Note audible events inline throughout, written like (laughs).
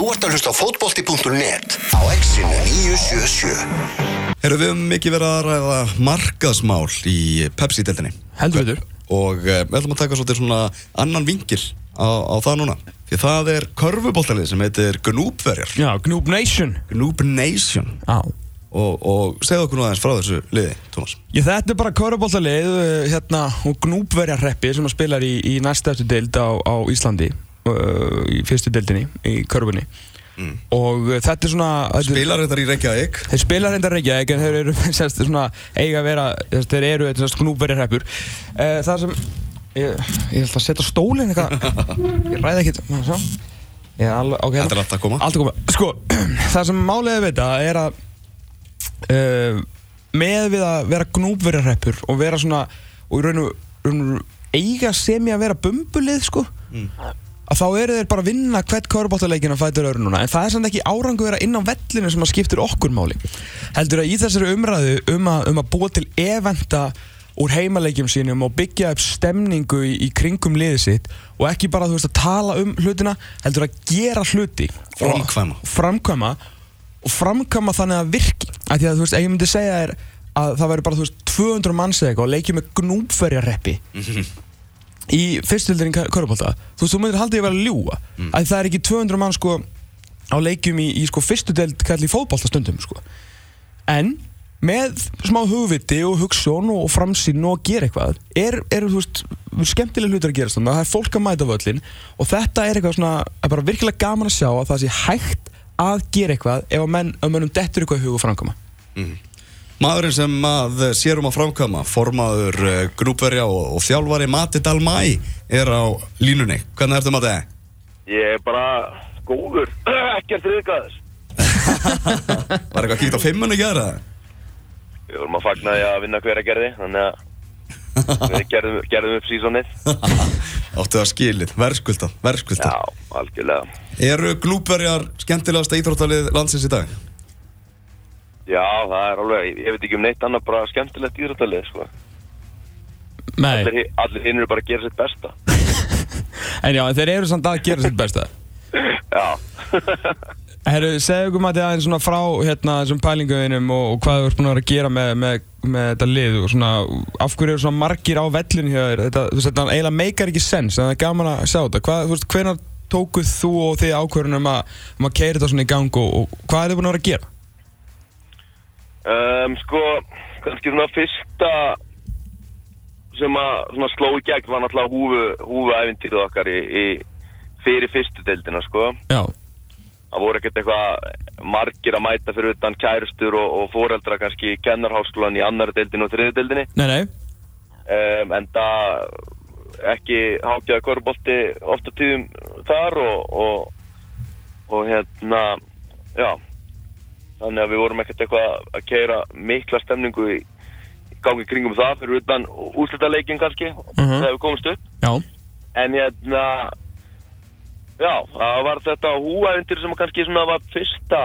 Þú ert að hlusta á fótbolti.net á exinu 977. Erum við mikið verið að ræða markaðsmál í Pepsi-deltinni Heldur veitur og eh, við ætlum að taka svolítið svona annan vingil á, á það núna. Því það er körfuboltalið sem heitir Gnúbverjar Já, Gnúb Nation. Gnúb Nation. Já og, og segðu okkur nú aðeins frá þessu liði, Tómas. Ég, þetta er bara körubóltalið hérna, og gnúbverjarreppi sem að spilar í, í næsta eftir deild á, á Íslandi uh, í fyrstu deildinni í körfunni. Mm. og uh, þetta er svona Spilar þetta í Reykjavík? Þeir spilar þetta í Reykjavík en þeir eru (laughs) semst, svona, eiga að vera þeir eru gnúbverjarreppur uh, það sem ég, ég ætla að setja stólinn (laughs) ég ræði ekkert okay, Þetta er alltaf að koma. Alltaf að koma. Sko, (clears throat) það sem málega við þetta er að uh, með við að vera gnúbverjarreppur og vera svona og í raun og eiga sem ég að vera bumbulið sko mm. Að þá eru þeir bara að vinna hvert kvörubáttaleikin að fæta öru núna. En það er samt ekki árangu að vera inn á vellinu sem að skiptir okkur máli. Heldur að í þessari umræðu um að, um að búa til eventa úr heimaleikjum sínum og byggja upp stemningu í, í kringum liðið sitt og ekki bara þú veist að tala um hlutina heldur að gera hluti framkvæma, framkvæma og framkama þannig að virki. Að því að þú veist, ég myndi segja þér að það væri bara, þú veist, 200 manns eða eitthvað og leikið með gnúbferjarreppi -hmm. Í fyrstöldinni Körubólta þú veist, þú myndir haldið að vera að ljúa mm. að það er ekki 200 mann sko á leikjum í, í sko fyrstöld kalli fótbóltastundum sko en með smá hugviti og hugsun og framsýn og að gera eitthvað er, er þú veist, skemmtilega hlutur að gera að það er fólk að mæta völlin og þetta er eitthvað svona, er bara virkilega gaman að sjá að það sé hægt að gera eitthvað ef að menn, að mennum dettur eitthvað í hug og framkama mm. Maðurinn sem að sérum að framkama formaður uh, grúpverja og, og þjálfari Mati Dalmæ er á línunni hvernig ertu Mati? Ég er bara góður (clears throat) ekkert þriðgæðis (laughs) Var eitthvað kíkt á fimmunni að gera? Við vorum að fagna því að vinna hver að gerði þannig að við (laughs) gerðum, gerðum upp sísonið (laughs) Áttu það skilir, verðskulda, Já, algjörlega Eru glúpverjar skemmtilegast íþróttalið landsins í dag? Já, það er alveg, ég veit ekki um neitt annað bara skemmtilegt íþróttalið sko. Nei. Allir, allir hinn eru bara að gera sitt besta. (laughs) En já, þeir eru samt að gera sitt besta. (laughs) Já. (laughs) Herru, segja okkur maður aðeins svona frá hérna þessum pælinguðinum og, og hvað þú ert búin að vera að gera með, með, með þetta lið og svona af hverju eru svona margir á vellinu hjá þér? Þetta, þú veist, þetta eiginlega meikar ekki sens en það er gaman að sjá þetta. Hvað, þú veist, hvenar tókuð þú og þið ákvörðunum að, um að keira þetta svona í gang og, og hvað er þið búin að vera að gera? Um, sko, kannski svona fyrsta sem að sló í gegn var náttúrulega húfu, húfu æfintýrið okkar í, í fyrir fyrstu deildina, sko. Já. Það voru ekkert eitthvað margir að mæta fyrir utan kærustur og, og foreldra kannski í kennarháskólan í annar deildinu og þriði deildinu Nei, nei. Um, en það ekki hákjaði korfbólti ofta tíðum þar og, og, og hérna já þannig að við vorum ekkert eitthvað að keira mikla stemningu í, gangi kringum það fyrir utan úslutaleikin kannski uh Mhm. -huh. þegar við komumst upp Já en hérna Já, það var þetta húævendir sem kannski svona var fyrsta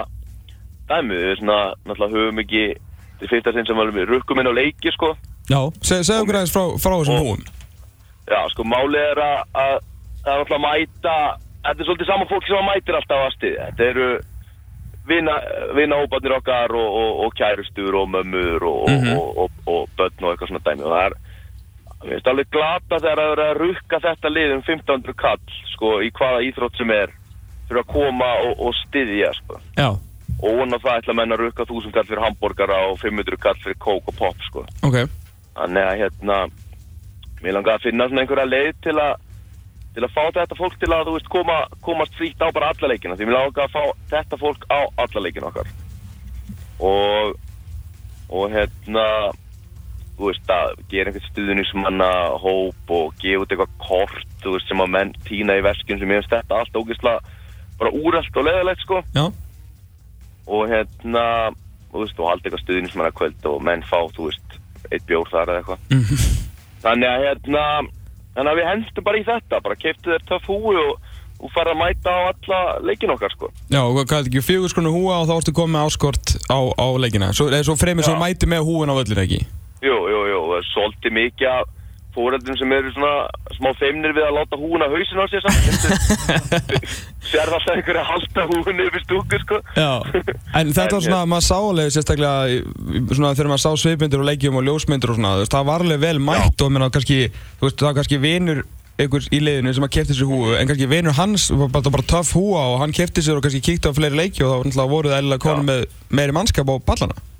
dæmið, við svona náttúrulega höfum ekki til fyrsta sinn sem við rukkum inn á leiki sko. Já, Se, segð okkur aðeins frá, frá þessum húum Já, sko málið er að, að það er náttúrulega að mæta, þetta er svolítið saman fólk sem að mætir alltaf að stiði, þetta eru vina, vina hópanir okkar og, og, og kærustur og mömmur og, Mhm. og, og, og börn og eitthvað svona dæmi og það er Mér finnst alveg glata þegar að vera að rukka þetta lið um 1500 kall, sko, í hvaða íþrótt sem er, fyrir að koma og, og styðja, sko. Já, Og vona það ætla menn að rukka 1000 kall fyrir hambúrgara og 500 kall fyrir kók og pop, sko. ok Þannig að, hérna, mér langar að finna svona einhverja leið til að, til að fá þetta fólk til að, þú veist, koma, komast frítt á bara alla leikina. Því mér langar að fá þetta fólk á alla leikina okkar. Og, og hérna, þú veist, að gera einhvern stuðnismanna hóp og gefa út eitthvað kort, þú veist, sem að menn týna í veskjum sem ég finnst þetta allt ógeðslega bara úrælt og leðilegt, sko. Já Og hérna, þú veist, og halda eitthvað stuðnismanna kvöld og menn fá, þú veist, eitt bjór þar eða eitthvað. Mhm. Þannig að, hérna, þannig að við hendum bara í þetta, bara keiptu þér töff húi og, og fara að mæta á alla leikin okkar, sko. Já, og hvað er ekki, fjögur skronu húa og þá ertu komið áskort á, á leikina. Svo, svo fremur svo mæti með húin á völlinu ekki? Jú, jú, jú, svolítið mikið af fóreldrum sem eru svona smá feimnir við að láta húna hausin á sér samt. (laughs) Sér alltaf einhverja að halda upp í stúku sko. Já, en þetta var svona, maður sá alveg sérstaklega svona þegar maður sá svipmyndir og leikjum og ljósmyndir og svona, það var alveg vel mætt og menna kannski, þú veist, það var kannski vinur einhvers í liðinu sem að kefti sér húu en kannski vinur hans var bara, bara töff húa og hann kefti sér og kannski kíkti á fleiri leiki og þá náttúrulega voru það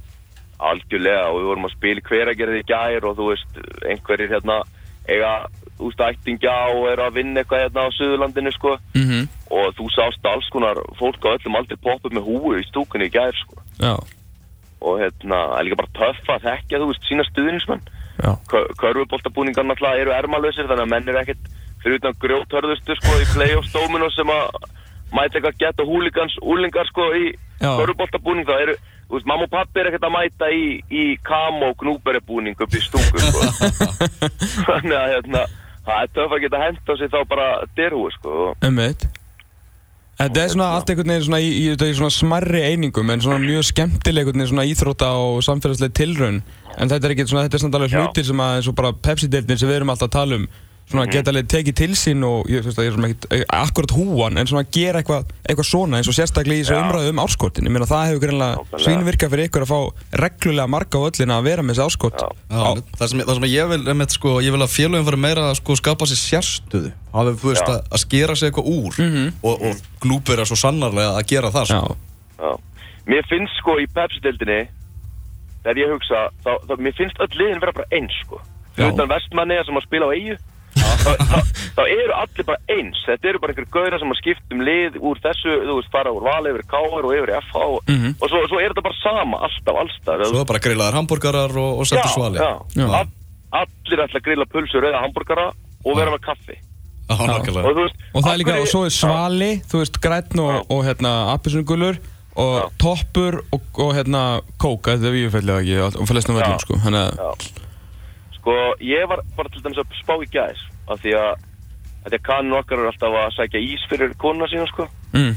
algjörlega og við vorum að spila í hveragerði í gær og þú veist, einhverjir hérna eiga úst ættingja og eru að vinna eitthvað hérna á Suðurlandinu sko. Mm -hmm. og þú sást alls konar fólk á öllum aldrei poppa með húu í stúkunni í gær sko. Já, og hérna, er líka bara töff að þekka þú veist, sína stuðningsmenn. Já, Körfuboltabúningar náttúrulega eru ermalösir þannig að menn eru ekkert fyrir utan grjóthörðustu sko í playoff stóminu sem að mæta eitthvað gett og húligans úlingar sko í körfuboltabúning. Það eru, þú veist, mamma og pappi er ekkert að mæta í, í kam og gnúberibúning upp í stúku sko. (laughs) Þannig að hérna það er töff að geta hent á sig þá bara derhúi sko. Umveit Þetta er svona allt einhvern veginn svona í, í, í svona smarri einingum en svona mjög skemmtileg einhvern veginn svona íþrótta og samfélagsleg tilraun. En þetta er ekki svona, þetta er samt alveg hlutir sem að eins og bara Pepsi-deildin sem við erum alltaf að tala um svona geta alveg tekið til sín og ég veist að ég er svona ekkert eh, akkurat húan en svona gera eitthvað eitthvað svona eins og sérstaklega í þessu umræðu um áskortin ég meina það hefur greinlega svínvirka fyrir ykkur að fá reglulega marga á öllina að vera með þessi áskot. Já. Já, það, sem, það sem ég vil, einmitt, sko, ég vil að félögum fara meira að sko, skapa sér sérstöðu. Hafa þú veist að, að skera sig eitthvað úr og, og glúpur er svo sannarlega að gera það Já, sko. Já. Mér finnst sko í Pepsi-dildinni þegar ég hugsa, þá, þá, mér finnst öll liðin vera bara eins sko. Já. utan vestmanni sem að spila á eigu þá, eru allir bara eins þetta eru bara einhverjum gauðra sem að skipta um lið úr þessu, þú veist, fara úr vali yfir KR og yfir í FH Mhm. og svo, svo er þetta bara sama alltaf, allstað Svo er bara grillaðar hambúrgarar og, og setja svali já, Já. All, allir ætla að grilla pulsur eða hambúrgara og vera með kaffi Já, nákvæmlega. og þú veist Og það er líka, hverju- og svo er svali, þú veist, græn og, Já. og hérna, appisungulur og Já. toppur og, og hérna, kóka, þetta er víufellið ekki, og flestum Já. völlum, sko, þannig að, Já. Sko, ég var bara til dæmis að spá í gæs af því að að kannin okkar er alltaf að sækja ís fyrir konuna sína sko. Mm,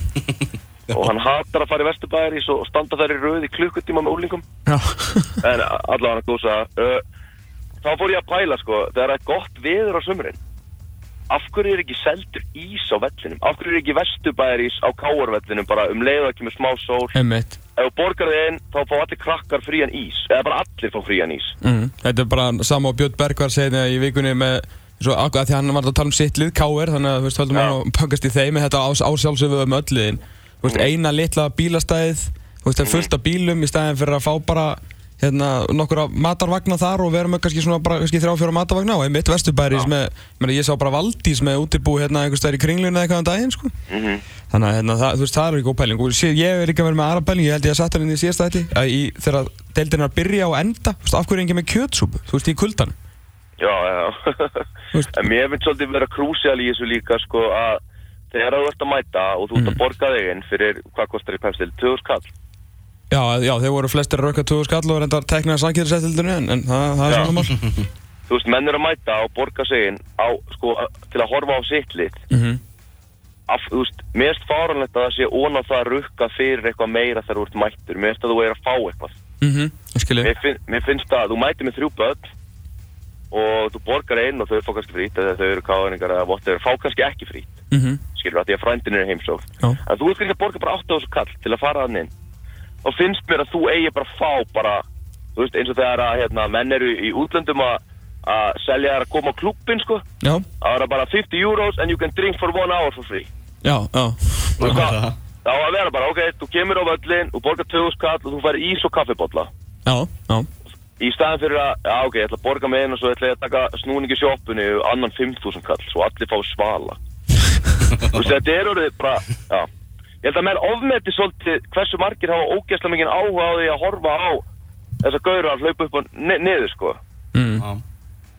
(laughs) og hann hatar að fara í vesturbæðarís og standa þær í röð í klukkutíma með úlingum já, (laughs) en allavega hann gósa uh, þá fór ég að pæla sko þegar það er gott veður á sumrin af hverju er ekki seldur ís á vellinum? Af hverju er ekki vesturbæðarís á káarvellinum bara um leið að kemur smá sól? Einmitt. ef þú borgar þið inn þá fá allir krakkar frían ís eða bara allir fá frían ís. Mm, þetta er bara sama og Björn Berg var að segja þetta í vikunni með, svo, að því hann var að tala um sitt lið, K.R. þannig að, þú veist, höldum hann að pakast í þeim, en þetta á, á sjálfsögðu um öll liðin, þú veist, eina litla bílastæðið, þú veist, það er fullt af bílum í staðin fyrir að fá bara, hérna, nokkura matarvagna þar og vera með kannski svona bara, kannski þrjá fjóra matarvagna og einmitt vesturbæris Já. með, meni, ég sá bara Valdís með útibú hérna einhvers staðar í kringlunni eða eitthvað um daginn, sko. mm Þannig að hérna, það, þú veist, það er ekki góð pæling og ég er líka verið með aðra pæling, ég held ég að hann inn í síðasta þetta þegar deildin er að byrja og enda þú veist, af hverju er engin með kjötsúpu, þú veist, í kuldan Já, já. en mér finnst svolítið vera krúsial í þessu líka sko að þegar þú ert að mæta og þú ert að borga þig inn fyrir, hvað kostar í pepsil, 2000 kall Já, já, þeir voru flestir að rauka 2000 skall og reyndar teknaði sankýðisættildinu en, en það, það er svona mál. (laughs) Þú veist, menn eru að mæta og borga sig inn á, sko, til að horfa á sitt lit. Mm af, þú veist, mér finnst fáranlegt að það sé óna það að rukka fyrir eitthvað meira þegar þú ert mættur. Finnst að þú er að fá eitthvað. -hmm. Ég skilji mér, finn, mér finnst að þú mætir með þrjú börn og þú borgar inn og þau fá kannski frít eða þau eru káðningar eða whatever, fá kannski ekki frít mm -hmm. skilur að því að frændin er heimsóð en þú ert að borga bara 8.000 kall til að fara þannig og finnst mér að þú eigi bara að fá bara, þú veist, eins og þegar að hérna, menn eru í útlöndum að að selja þær að koma á klubbin sko. Já, það er bara 50 euros and you can drink for one hour for free. Já, já. Hvað? það á að vera bara, ok, þú kemur á völlin og borgar 2000 kall og þú fær ís og kaffibotla Já, já, í staðin fyrir að, já ok, ég ætla að borga með einn og svo ætla ég að taka snúning í sjoppunni og annan 5000 kall, svo allir fá svala (laughs) þú veist, þetta er orðið bara, já ég held að menn ofmeti svolítið hversu margir hafa ógeðslega mikið áhuga á því að horfa á þessa gaura að hlaupa upp og ni niður, sko mm.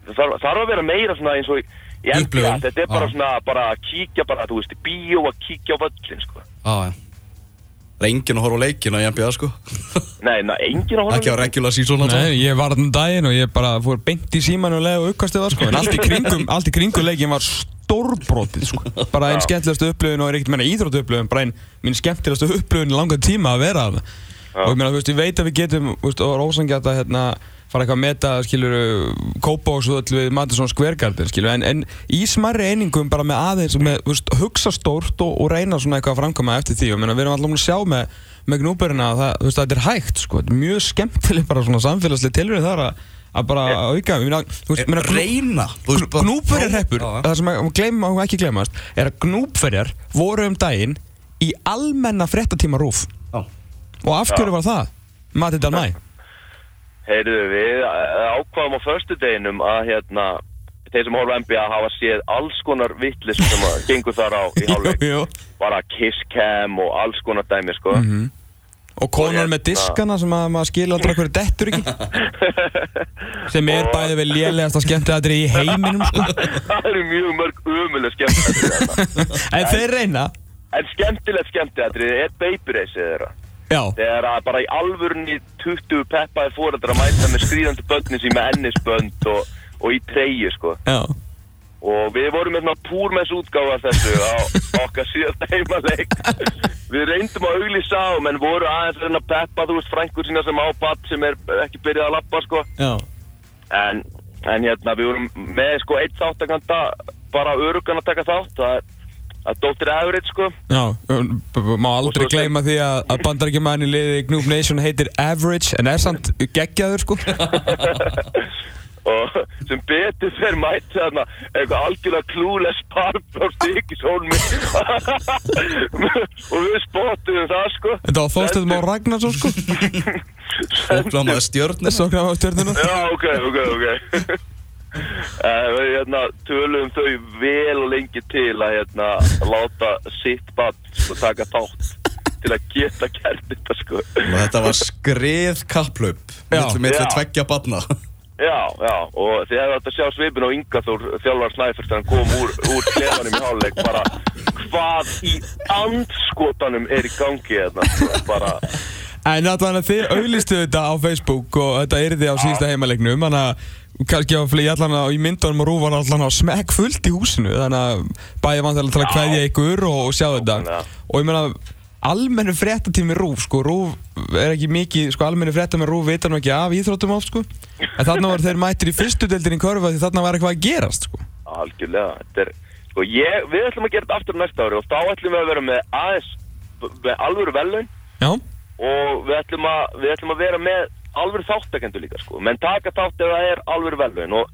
Það þarf, að vera meira svona eins og í í NBA, Upplifun. þetta er bara svona bara að kíkja bara, þú veist, í bíó að kíkja á völlin, sko Já, já. Það er enginn að horfa á leikina í NBA sko. Nei, na, enginn að horfa Ekki á regular season alltaf. Nei, ég var þarna um daginn og ég bara fór beint í síman og leiði og uppkastið það sko. En allt í (laughs) kringum, allt í kringum leikin var stórbrotið sko. Bara einn Já. skemmtilegastu upplöfun og er ekkert meina íþróttu upplöfun Bara einn mín skemmtilegastu upplöfun í langan tíma að vera að Og ég meina, þú veist, ég veit að við getum, þú veist, og rósangjart að hérna fara eitthvað að meta, skilur, kópásvöld við Madison Square Garden, skilur, en, en í smarri einingum bara með aðeins, með, þú veist, hugsa stórt og, og reyna svona eitthvað að framkama eftir því og meina, við erum alltaf að sjá með, með gnúberina að það, þú veist, að þetta er hægt, sko, er mjög skemmtileg bara svona samfélagslega tilverið þar að, að bara auka, ég meina, þú veist, meina, Reyna já. það sem að gleyma og ekki gleymast, er að gnúpverjar voru um daginn í almenna fréttatíma rúf. Og af hverju var það? Mati Dalmæ. Heyrðu, við eh, ákvaðum á förstu deginum að hérna, þeir sem horfa NBA hafa séð alls konar vittlis sem að gengur þar á í (laughs) hálfleik. Bara kiss cam og alls konar dæmi, sko. Og konar Og með hérna- diskana sem að maður skilja aldrei hverju dettur ekki. (laughs) sem er bæði vel lélegast að skemmta þetta í heiminum, sko. (laughs) það eru mjög mörg umuleg skemmtilega þetta. En þeir reyna. En skemmtilegt skemmtilega er baby raceið þeirra. Já. Þegar að bara í alvörunni 20 peppaði fóreldrar að mæta með skrýðandi börnin sín með ennisbönd og, og í treyju, sko. Já. Og við vorum með svona púrmess útgáfa af þessu á okkar síðasta heimaleik. Við reyndum að auglýsa á, menn voru aðeins að peppa, þú veist, frængur sína sem á badd sem er ekki byrjað að lappa, sko. Já. En, en hérna, við vorum með, sko, eitt þáttakanda, bara örugan að taka þátt. Það er, er Dr. Average, sko. Já, um, má aldrei svo- gleyma því að, að bandarækjumæðin í liði Gnúb Nation heitir Average en er samt geggjaður sko. (laughs) Og sem betur fyrir mæti þarna eitthvað algjörlega klúles parp á stíkishólmi (laughs) og við spottum það sko. Þetta var þóstöðum á Ragnarsson sko. Óglámaði stjörnir Svo gráma á stjórnuna Já, ok, ok, ok við hérna, tölum þau vel og lengi til að hérna, láta sitt bann sko, taka þátt til að geta gert þetta sko. Og þetta var skrið kapplaup Já. tveggja barna Já, já, og þið hefðu átt að sjá svipin á Inga Þór þjálfar Snæfjörst þegar hann kom úr, úr klefanum í háluleik bara hvað í andskotanum er í gangi hérna, sko, bara En þannig að þið auðlistu þetta á Facebook og þetta er því á síðasta heimaleiknum Þannig að kannski á flegi allan að í myndunum og rú var allan að smekk fullt í húsinu Þannig að bæði vantilega til að Já. kveðja ykkur og, og sjá þetta. Og ég meina almennu fréttatími rúf sko, rúf er ekki mikið, sko almennu fréttatími rúf veitar nú ekki af íþróttum oft sko. En þarna var þeir mættir í fyrstu deildin í körfa því þarna var eitthvað að gerast sko. Algjörlega þetta er, sko, ég, við ætlum að gera þetta aftur næsta ári og þá ætlum við að vera með aðeins með alvöru velun Já, og við ætlum að, við ætlum að vera með alvöru þáttakendur líka sko menn taka þátt ef það er alvöru velun og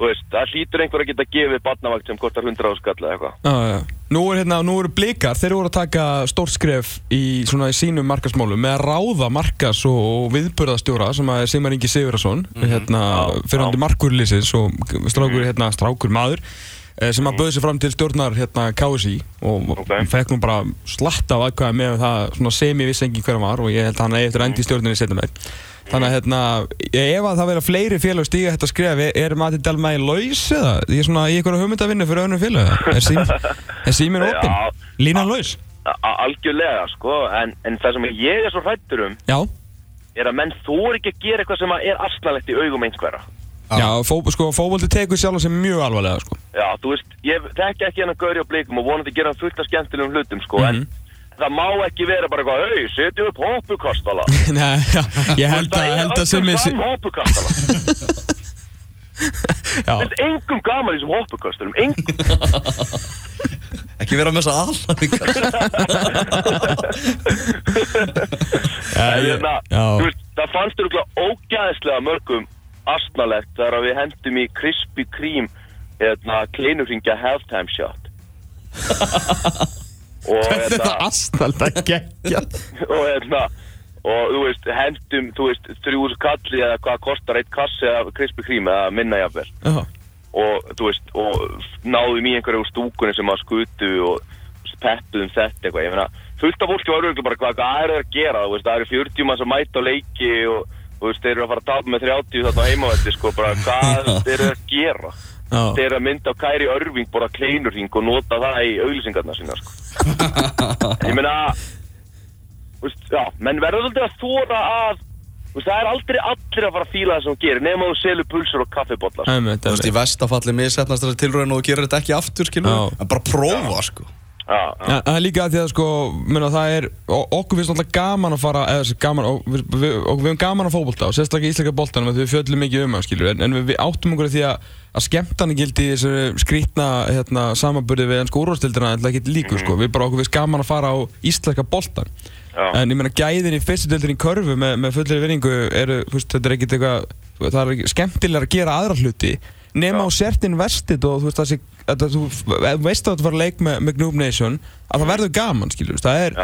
veist, það hlýtur einhver að geta gefið barnavakt sem kostar 100 áskall eða eitthvað Já, já. Nú er hérna, nú eru blikar, þeir eru að taka stórt skref í svona í sínum markasmálum með að ráða markas og, og viðburðastjóra sem að er Sigmar Ingi Sigurðarsson hérna, Já, fyrirhandi já. markurlýsins og strákur, hérna, strákur maður eh, sem að bauði sig fram til stjórnar hérna KSI og Ok. okay. fekk nú bara slatt af aðkvæða með það svona sem ég vissi engin hver hann var og ég held að hann eigi eftir að endi í stjórninni setjum meir Þannig að hérna, ef að það verða fleiri félag stíga þetta skref, er, er Mati Delmæ laus eða? Ég er svona í einhverju hugmyndavinnu fyrir önnum félag, er, sím, (laughs) er síminn Já. opinn? Línan laus? Algjörlega sko en, en það sem ég er svo hrættur um Já, er að menn þóri ekki að gera eitthvað sem að er asnalegt í augum einhverja já, fó, sko, fókvöldi tekur sjálf sem mjög alvarlega, sko. Já, þú veist, ég þekki ekki hennar gauri á blikum og vonandi gera hann fullt af skemmtilegum hlutum, sko, Mhm. en það má ekki vera bara eitthvað, hei, setjum upp hoppukastala. (laughs) Nei, já, ég held að, held að sem er ég... öllum hoppukastala. (laughs) Já, Það er engum gaman í þessum hoppukastalum, engum. (laughs) Ekki vera með hérna, já, þú veist, það fannst þurruglega ógæðislega mörgum asnalegt þegar að við hendum í Krispy Kreme, hérna, kleinurringja halftime shot. Og þetta er hérna, það astnald að gegja. (laughs) og hérna og þú veist, hendum, þú veist, þrjús kalli eða hvað kostar eitt kassi eða Krispy Kreme eða minna jafnvel. Já, og þú veist, og náðum í einhverju stúkunni sem að skutu og peppuðum þetta eitthvað, ég meina fullt af fólki var auðvitað bara hvað, hvað er það að gera, þú veist, það eru 40 manns að mæta á leiki og þú veist, þeir eru að fara að tapa með 30 þarna á heimavelli, sko, bara hvað þeir eru að gera. Já, þeir eru að mynda á Kæri Örving bara kleinurring og nota það í auglýsingarna sína sko. (laughs) ég meina veist, já, menn verður alltaf að þóra að þú veist, það er aldrei allir að fara að fíla það sem þú gerir nema þú selur pulsur og kaffibotlar Þú veist, í vestafalli missetnast þessari tilröðin og þú gerir þetta ekki aftur, skilur Já. En bara prófa, sko það er líka að því að sko, minna, það er, okkur finnst alltaf gaman að fara, eða gaman, og við, við, og við höfum gaman að fótbolta og sérstaklega íslenska boltanum að við fjöllum mikið um það, skilur, en, en við, við áttum okkur á því að, að skemmtana gildi í þessu skrítna hérna, samanburði við ennsku úrvastildina en það getur líku, sko, við bara okkur finnst gaman að fara á íslenska boltan, Já. en ég meina gæðin í fyrstudildin í körfu með, með fullri vinningu eru, veist, þetta er ekkert eitthvað, það er skemmtilega að gera aðra hluti nema á sért investið og þú veist, það sé, að, þú veist að þetta var leik með, með Gnoob Nation að það verður gaman, veist, það er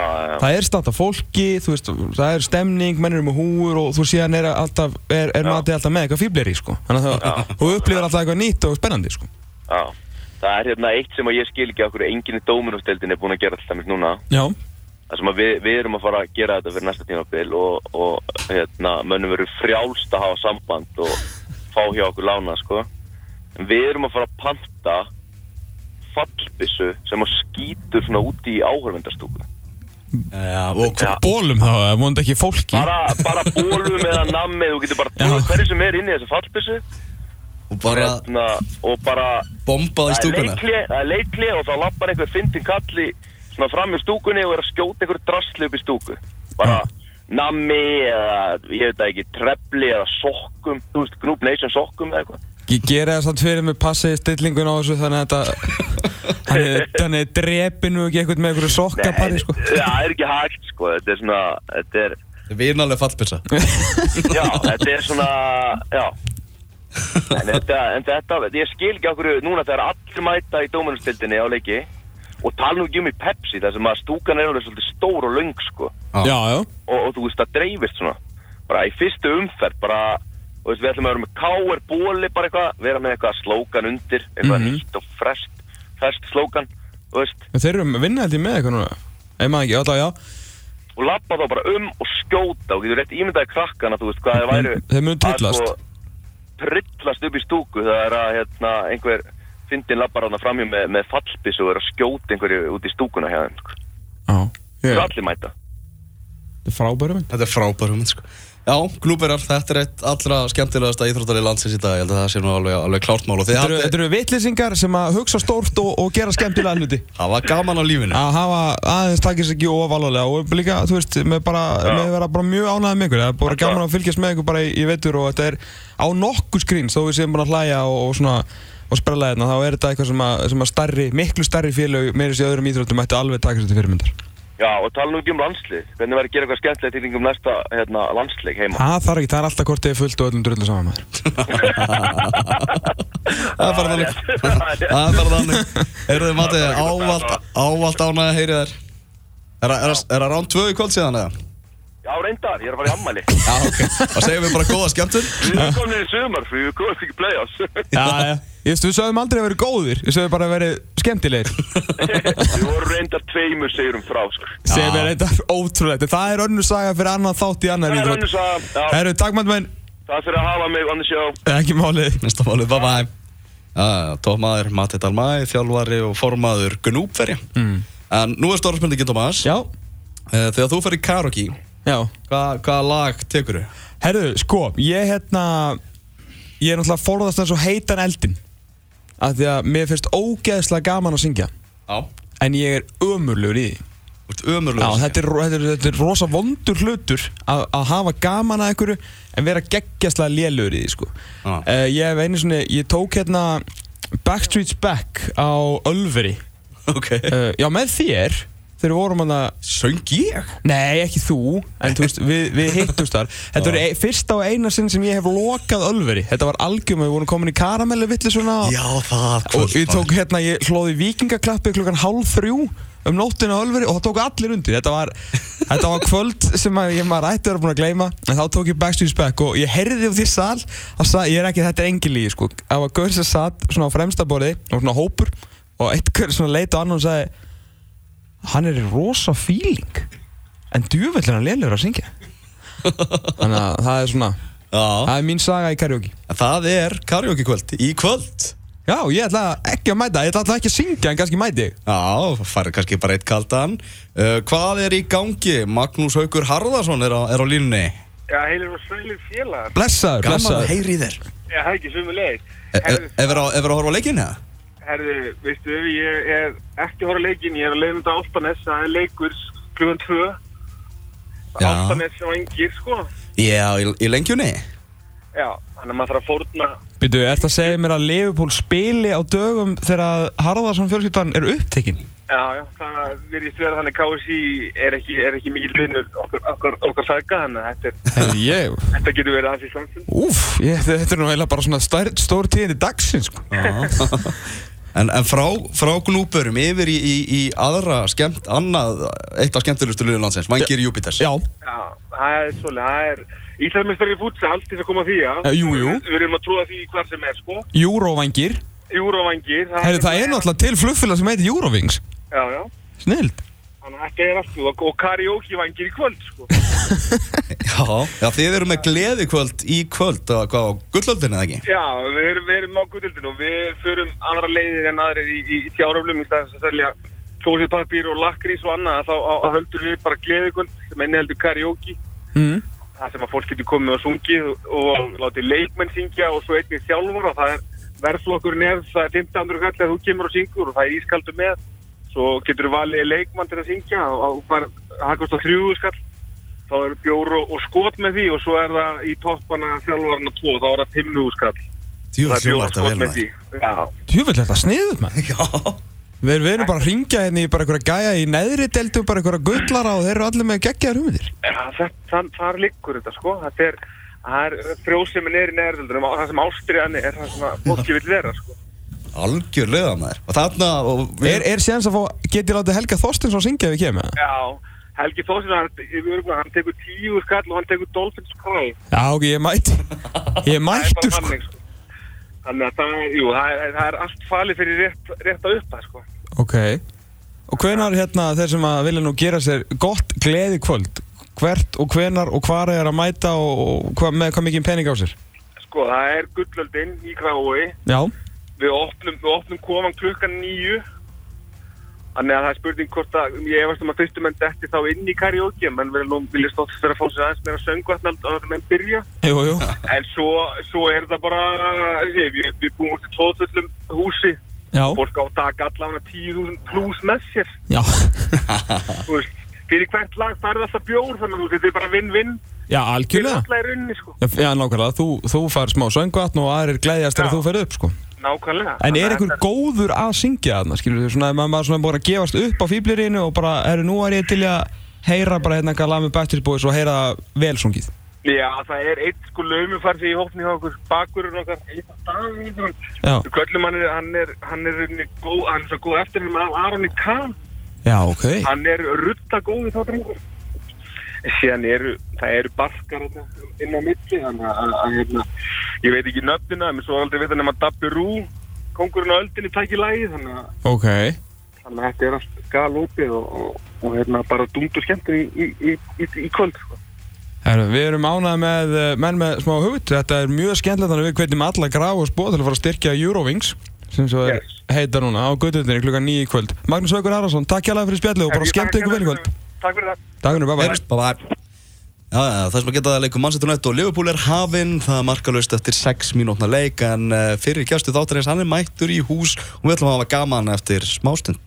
er státt af fólki, þú veist, það er stemning, menn eru með húur og þú síðan er alltaf, er, er matið alltaf með eitthvað fíblir í, sko. Þannig að það, þú upplifir alltaf eitthvað nýtt og spennandi, sko. Það er hérna eitt sem að ég skil ekki okkur enginn í dóminústeldin er búin að gera alltaf mér núna Já. það sem að við, við erum að fara að gera þetta fyrir næsta tímabil og, og hérna, mönnum verður frjálst að hafa samband og fá hjá okkur lána sko. við erum að fara að panta fallbissu sem að skýtur svona úti í áhörvendarstúku Já, og Já. Bólum þá, það vonandi ekki fólki. bara, bara bólum eða nammið þú getur bara tóð hverju sem er inn í þessu fallbissu og bara hérna, og bara bombað í Það er stúkuna. það er leikli og þá lappar einhver fyndin kalli svona fram í stúkunni og er að skjóta einhver drasli upp í stúku. Bara nammi eða ég veit ekki trefli eða sokkum þú veist Group Nation sokkum eða eitthvað. Ég gera það samt fyrir mig passið stillingun á þessu þannig að þetta, (laughs) þannig, þannig drepi nú ekki eitthvað með einhverju sokkapari, sko. það er ekki hægt sko. Þetta er svona þetta er, Vinalega fallbissa já, þetta er svona já. En þetta, en þetta, ég skil ekki okkur núna þegar allir mæta í dómanustildinni á leiki og tala nú ekki um í Pepsi þar sem að stúkan er alveg svolítið stór og löng sko. Já, já. og, og þú veist það dreifist svona. Bara í fyrstu umferð bara og veist, við ætlum að vera með káer bóli bara eitthvað vera með eitthvað slókan undir eitthvað Mhm. nýtt og frest frest slókan þú veist En Þeir eru vinna held ég með eitthvað núna. Ég maður ekki, alltaf, já. og lappa þá bara um og skjóta og getur rétt ímyndaði krakkana þú veist hvað það væri Þeir munu að, tryllast. sko, trillast upp í stúku það er að hérna, einhver fyndin lappar hana framjum með, með fallbissu og er að skjóta einhverju út í stúkuna hjá þeim sko. Já. það Ég, er allir mæta þetta er frábæru minn. Þetta er frábær hugmynd sko Já, Gnúberar, þetta er eitt allra skemmtilegasta íþróttalið landsins í dag Ég held að það sé nú alveg, alveg klárt mál Þetta eru, þetta eru vitlýsingar sem að hugsa stórt og, og gera skemmtilega hluti. Það var gaman á lífinu Að hafa aðeins takis ekki ofalulega og líka, þú veist, með bara, með vera bara mjög ánæðið með ykkur. Það er bara gaman að fylgjast með ykkur bara í, í vetur og þetta er á nokkuð skrýns þó við séum bara að hlæja og, og svona og sprella hérna, þá er þetta eitthvað sem að, sem að starri, miklu starri félög meira sér öðrum íþróttum ættu alveg taka sér til fyrirmyndar. Já og tala nú ekki um landslið hvernig verður að gera eitthvað skemmtilegt til yngum næsta hérna, landsleik heima Það þarf ekki, það er alltaf kortið fullt og öllum drullu saman maður. (laughs) (laughs) Það er bara þannig Það er bara þannig Heyrðu þið Matti, ávalt, ávalt ánægði að heyri þér Er það- er er rán tvö í kvöld síðan eða? Já, reyndar, ég er að fara í ammæli. Já, ok Það segjum við bara góða skemmtun Við erum komin í sumar, fyrir við komum ekki play-offs. Já, já. (laughs) Ég veist, við sögum aldrei að vera góðir, við sögum bara að vera skemmtilegir. Við vorum reyndar tveimur sigurum frá, sko. Sem er þetta ótrúlegt. Það er önnur saga fyrir annan þátt í annar Það er íþrótt. önnur saga, já. Herru, takk maður menn. Takk fyrir að hafa mig the show. Ekki málið. Næsta málið, bye bye Já, Tómaður, Matti Dalmæ, þjálfari og formaður Gnúbverja mm. En nú er stóra spurningi, Tómas Já. Eh, Þegar þú fer í karaoke, Já. hvað hva lag tekur þú? Herru, sko, ég hérna, ég Af því að mér finnst ógeðslega gaman að syngja. Já En ég er ömurlegur í því. Þú ert ömurlega Já, þetta er, þetta, er, þetta er rosa vondur hlutur að, að hafa gaman að einhverju en vera geggjastlega lélugur í því sko. Uh, Ég hef einu svona, ég tók hérna Backstreet's Back á Ölveri (laughs) Ok uh, Já, með þér þegar við vorum að Söng ég? Nei, ekki þú, en þú veist, við, við hittumst þar. Þetta var e fyrsta og eina sinn sem ég hef lokað Ölveri. Þetta var algjörn, við vorum komin í karamelli villi svona Já, það og ég tók hérna, ég hlóði vikingaklappi klukkan hálf þrjú um nóttina á Ölveri og það tók allir undir. Þetta var, þetta var kvöld sem að ég maður ætti að vera búin að gleyma en þá tók ég Backstreet's Back og ég heyrði á því sal að ég er ekki, þetta er engin lígi sko. Það var gaur sem satt svona á fremsta borði og svona hópur og eitt gaur svona leita á annan og sagði hann er í rosa feeling. En djúvill er hann lélegur að syngja. Þannig að það er svona Já, það er mín saga í karaoke. Það er karaoke kvöld Í kvöld. Já, ég ætla ekki að mæta, ég ætla ekki að syngja en kannski mæti ég. Já, farið kannski bara eitt kaldan. Uh, Hvað er í gangi? Magnús Haukur Harðarsson er á, er á línunni. Já, heilir og sælir félagar. Blessaður, Gaman að blessaður. heyri þér. Já, það er ekki sömu leið. E- e- Ef er að ef er að horfa á leikinn eða? Herðu, veistu, ég er ekki að horfa á leikinn, ég er að leiða þetta Áltanes, það er leikur klugan 2. Já. Áltanes og engir, sko. Já, í, í lengjunni Já, þannig að maður þarf að fórna. Býtu, ert að segja mér að Liverpool spili á dögum þegar Harðarsson fjölskyldan er upptekinn? Já, já, það virðist vera þannig KSI er ekki, er ekki mikil vinnur okkar, sæka, þannig að þetta, er, þetta getur verið aðeins í samfund. Úf, ég, þetta er nú eiginlega bara svona stær, stór tíðindi dagsins, sko. (laughs) En, en frá, frá gnúpurum yfir í, í, í aðra skemmt, annað, eitt af skemmtilegustu liðum landsins, Vangir Júpiters. Já, Já, það er svolítið, það er Íslandsmeistari í fútsal til að koma að því, já. Eh, jú, jú. Við erum að trúa því hvar sem er, sko. Eurovangir. Júrovangir. Herru, það er náttúrulega til flugfélag sem heitir Eurovings. Já, já. Snild. Þannig að þetta er allt og, og karaoke-vangir í kvöld, sko. (laughs) Já, já, þið eru með gleðikvöld í kvöld, og hvað á gullöldinu eða ekki? Já, við erum, við erum á guðildinu og við förum aðra leiðir en aðrir í, í, í tjáröflum í staðins að selja klósipapír og lakrís og annað þá á- á- höldum við bara gleðikvöld sem enni heldur karaoke Mm. það sem að fólk getur komið og sungið og, og látið leikmenn syngja og svo einnig sjálfur og það er verðflokkur nefn, það er 1500 kall að þú kemur og syngur og það er ískaldur með svo getur þú valið leikmann til að syngja og, og bara hakast á þrjúðu skall. Þá er bjór og, skot með því og svo er það í toppana þjálfarna tvo, þá er það 500 skall. Það er bjór og skot með maður. því Já, Tjúvill, þetta sniðut, maður. (laughs) Já, Við, við erum bara að ringja hérna í bara einhverja gæja í neðri deltum, bara einhverja gullara og þeir eru allir með geggjaðar hugmyndir. Ja, það, það, það liggur þetta sko. Er, það er frjósemin er í neðrildunum það sem ástriðan er það sem að fólki vil vera sko algjörlega maður. Og þarna, og við... Er, er séðans að fá, geti látið Helga Þorstinsson syngja ef við kemur? Já, Helgi Þórsson hann, hann tekur tíu skall og hann tekur Dolphins Cry Já, ok, ég mæti. (laughs) Ég bara sko. þannig sko þannig að það, er- jú, það, er, það er allt falið fyrir rétt, rétt að uppa sko Ok. Og hvenar hérna þeir sem að vilja nú gera sér gott gleði kvöld? Hvert og hvenar og hvar er að mæta og, og hva, með hvað mikið pening á sér? sko, það er gullöldin í Grái Já. Við opnum, við opnum koman klukkan nýju Þannig að það er spurning hvort að ég efast um að fyrstu menn detti þá inn í karaoke menn vil nú vilja stótt fyrir að fá sér aðeins meira söngvatnald að það menn byrja Jú, jú. en svo, svo er það bara við, við, við búum til tóðfullum húsi Já. fólk á að taka allavega 10.000 pluss með sér veist, fyrir hvert lag það er alltaf bjór þannig að þetta er bara vinn-vinn Já, algjörlega. sko Já, Já. Þú, þú fær smá söngvatn og aðrir gleðjast þegar þú fer upp, sko. Nákvæmlega En er að einhver góður að syngja þarna, skilur þú, svona, maður svona búin að gefast upp á fýblirinu og bara, herru, nú er ég til að heyra bara hérna eitthvað lag með Backstreet Boys og heyra velsungið. Já, það er eitt sko laumufarsi í hófni hjá okkur bakurinn okkar Davíð Já. Við köllum hann er, hann er, hann er, rauninni góð, hann er svo góð eftir hann af Aroni Kahn Já, ok. Hann er rutta góð í þá drengur Síðan eru, það eru barkar inn á milli Þannig að, að, hérna, ég veit ekki nöfnina En svo er aldrei veit hann nema Dabbi Rú Kongurinn á öldinni tæki lagi Þannig að, Ok. þannig að þetta er allt galopið og, og, og hérna, bara dundur skemmtur í, í, í, í, í kvöld sko. Herru, við erum ánægð með eh, menn með smá hugvit. Þetta er mjög skemmtilegt þannig að við hvetjum alla graf og spóð til að fara að styrkja Eurovings sem svo er Yes. heita núna á guttundinni klukkan nýju í kvöld. Magnús Vaukur Arason, takk hjá fyrir spjallið og bara skemmt ykkur vel í kvöld. Takk fyrir það Takk fyrir, bye bye. Já, það sem að geta að leikum Manchester United og Liverpool er hafinn, það er markalöst eftir 6 mínútna leik en uh, fyrir gæstu þáttarins hann er mættur í hús og við ætlum að hafa gaman eftir smástund.